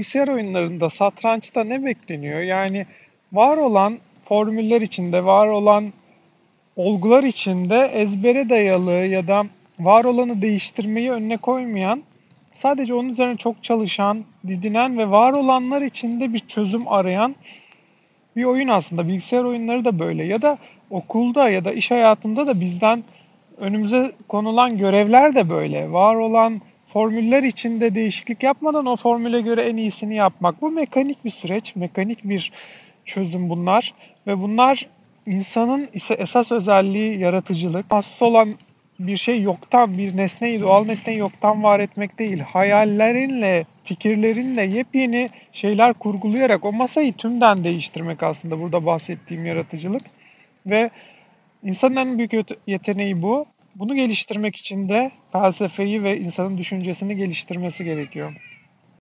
Bilgisayar oyunlarında, satrançta ne bekleniyor? Yani var olan formüller içinde, var olan olgular içinde ezbere dayalı ya da var olanı değiştirmeyi önüne koymayan, sadece onun üzerine çok çalışan, didinen ve var olanlar içinde bir çözüm arayan bir oyun aslında. Bilgisayar oyunları da böyle. Ya da okulda ya da iş hayatında da bizden önümüze konulan görevler de böyle. Var olan formüller içinde değişiklik yapmadan o formüle göre en iyisini yapmak. Bu mekanik bir süreç, mekanik bir çözüm bunlar ve bunlar insanın ise esas özelliği yaratıcılık. Asıl olan bir şey yoktan, bir nesneyi, doğal nesneyi yoktan var etmek değil. Hayallerinle, fikirlerinle yepyeni şeyler kurgulayarak o masayı tümden değiştirmek aslında burada bahsettiğim yaratıcılık. Ve insanın en büyük yeteneği bu. Bunu geliştirmek için de felsefeyi ve insanın düşüncesini geliştirmesi gerekiyor.